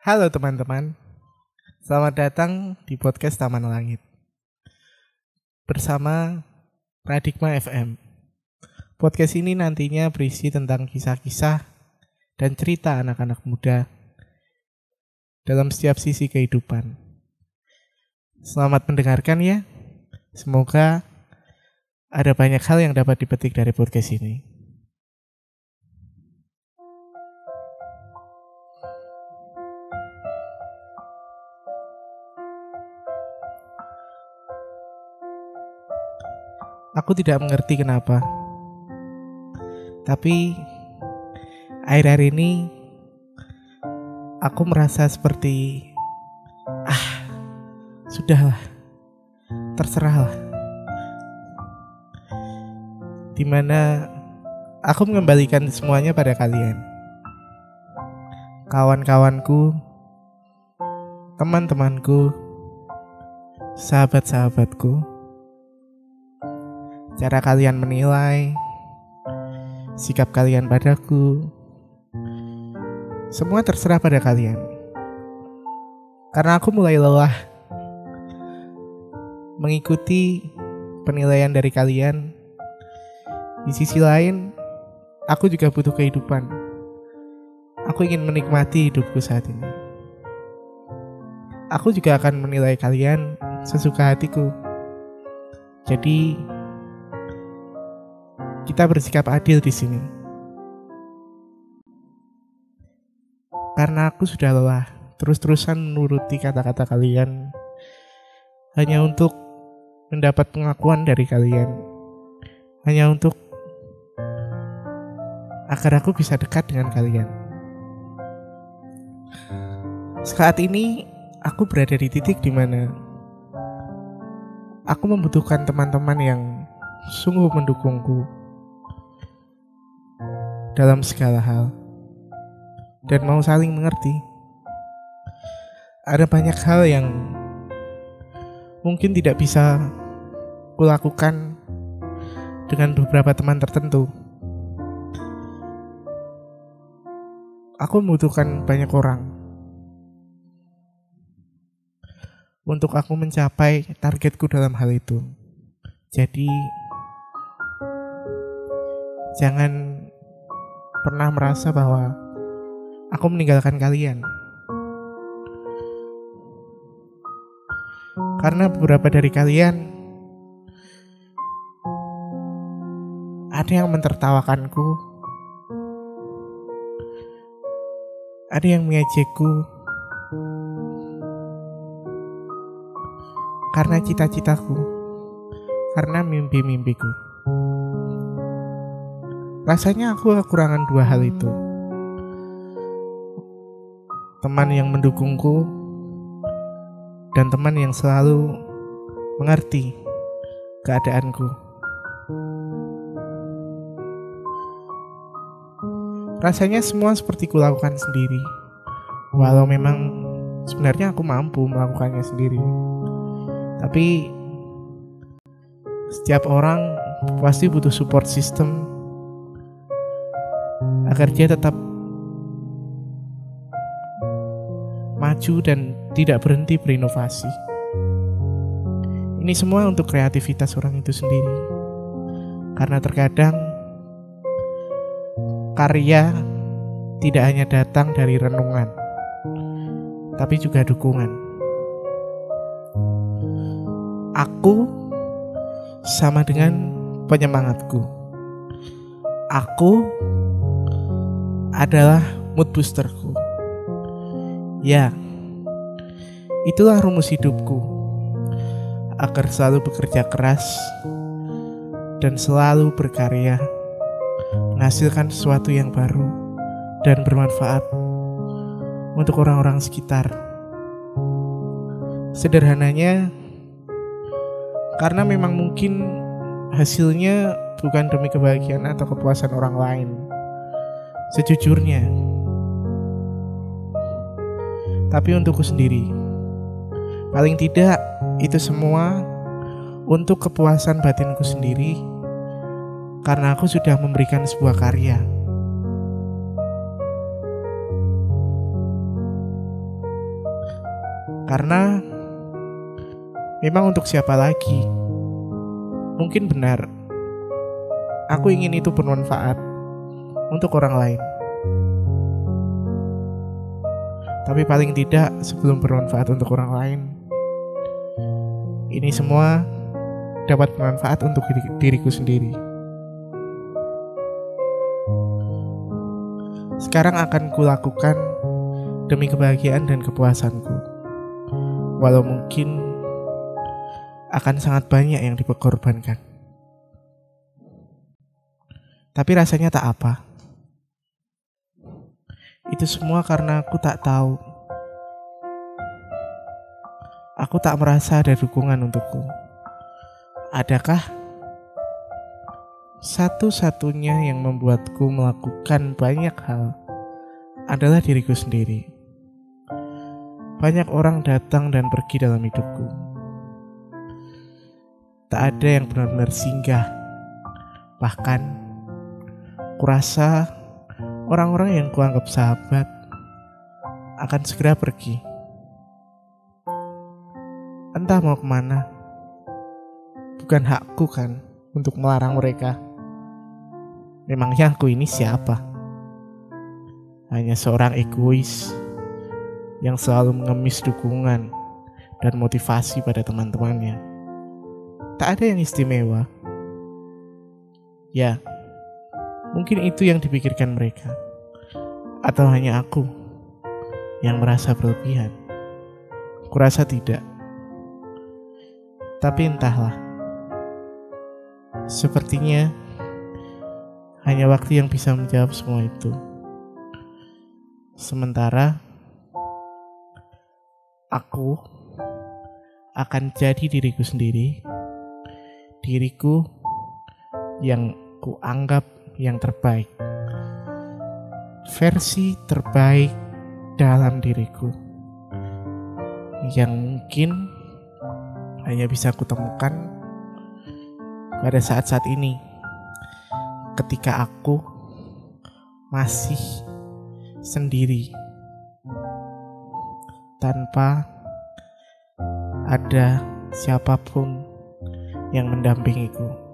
Halo teman-teman, selamat datang di podcast Taman Langit bersama Radikma FM. Podcast ini nantinya berisi tentang kisah-kisah dan cerita anak-anak muda dalam setiap sisi kehidupan. Selamat mendengarkan ya. Semoga ada banyak hal yang dapat dipetik dari podcast ini. Aku tidak mengerti kenapa. Tapi akhir-akhir ini aku merasa seperti ah sudahlah terserahlah. Di mana aku mengembalikan semuanya pada kalian. Kawan-kawanku teman-temanku sahabat-sahabatku cara kalian menilai sikap kalian padaku semua terserah pada kalian karena aku mulai lelah mengikuti penilaian dari kalian. Di sisi lain, aku juga butuh kehidupan. Aku ingin menikmati hidupku saat ini. Aku juga akan menilai kalian sesuka hatiku. Jadi, kita bersikap adil di sini. Karena aku sudah lelah terus-terusan menuruti kata-kata kalian hanya untuk mendapat pengakuan dari kalian hanya untuk agar aku bisa dekat dengan kalian. Saat ini aku berada di titik di mana aku membutuhkan teman-teman yang sungguh mendukungku dalam segala hal dan mau saling mengerti. Ada banyak hal yang mungkin tidak bisa kulakukan dengan beberapa teman tertentu. Aku membutuhkan banyak orang untuk aku mencapai targetku dalam hal itu. Jadi, jangan pernah merasa bahwa aku meninggalkan kalian. Karena beberapa dari kalian ada yang mentertawakanku, ada yang mengejekku, karena cita-citaku, karena mimpi-mimpiku. Rasanya aku kekurangan dua hal itu. Teman yang mendukungku dan teman yang selalu mengerti keadaanku. Rasanya semua seperti kulakukan sendiri. Walau memang sebenarnya aku mampu melakukannya sendiri. Tapi setiap orang pasti butuh support system agar dia tetap maju dan tidak berhenti berinovasi. Ini semua untuk kreativitas orang itu sendiri. Karena terkadang karya tidak hanya datang dari renungan, tapi juga dukungan. Aku sama dengan penyemangatku. Aku adalah mood boosterku. Ya, itulah rumus hidupku agar selalu bekerja keras dan selalu berkarya menghasilkan sesuatu yang baru dan bermanfaat untuk orang-orang sekitar. Sederhananya, karena memang mungkin hasilnya bukan demi kebahagiaan atau kepuasan orang lain. Sejujurnya, tapi untukku sendiri. Paling tidak, itu semua untuk kepuasan batinku sendiri karena aku sudah memberikan sebuah karya. Karena memang untuk siapa lagi? Mungkin benar. Aku ingin itu bermanfaat untuk orang lain. Tapi paling tidak sebelum bermanfaat untuk orang lain, ini semua dapat bermanfaat untuk diriku sendiri. Sekarang akan kulakukan demi kebahagiaan dan kepuasanku. Walau mungkin akan sangat banyak yang diperkorbankan. Tapi rasanya tak apa. Itu semua karena aku tak tahu. Aku tak merasa ada dukungan untukku. Adakah satu-satunya yang membuatku melakukan banyak hal adalah diriku sendiri. Banyak orang datang dan pergi dalam hidupku. Tak ada yang benar-benar singgah. Bahkan, kurasa orang-orang yang kuanggap sahabat akan segera pergi. Entah mau ke mana. Bukan hakku kan untuk melarang mereka. Memangnya aku ini siapa? Hanya seorang egois yang selalu mengemis dukungan dan motivasi pada teman-temannya. Tak ada yang istimewa. Ya, Mungkin itu yang dipikirkan mereka. Atau hanya aku yang merasa berlebihan. Kurasa tidak. Tapi entahlah. Sepertinya hanya waktu yang bisa menjawab semua itu. Sementara aku akan jadi diriku sendiri, diriku yang kuanggap yang terbaik. Versi terbaik dalam diriku yang mungkin hanya bisa kutemukan pada saat-saat ini ketika aku masih sendiri tanpa ada siapa pun yang mendampingiku.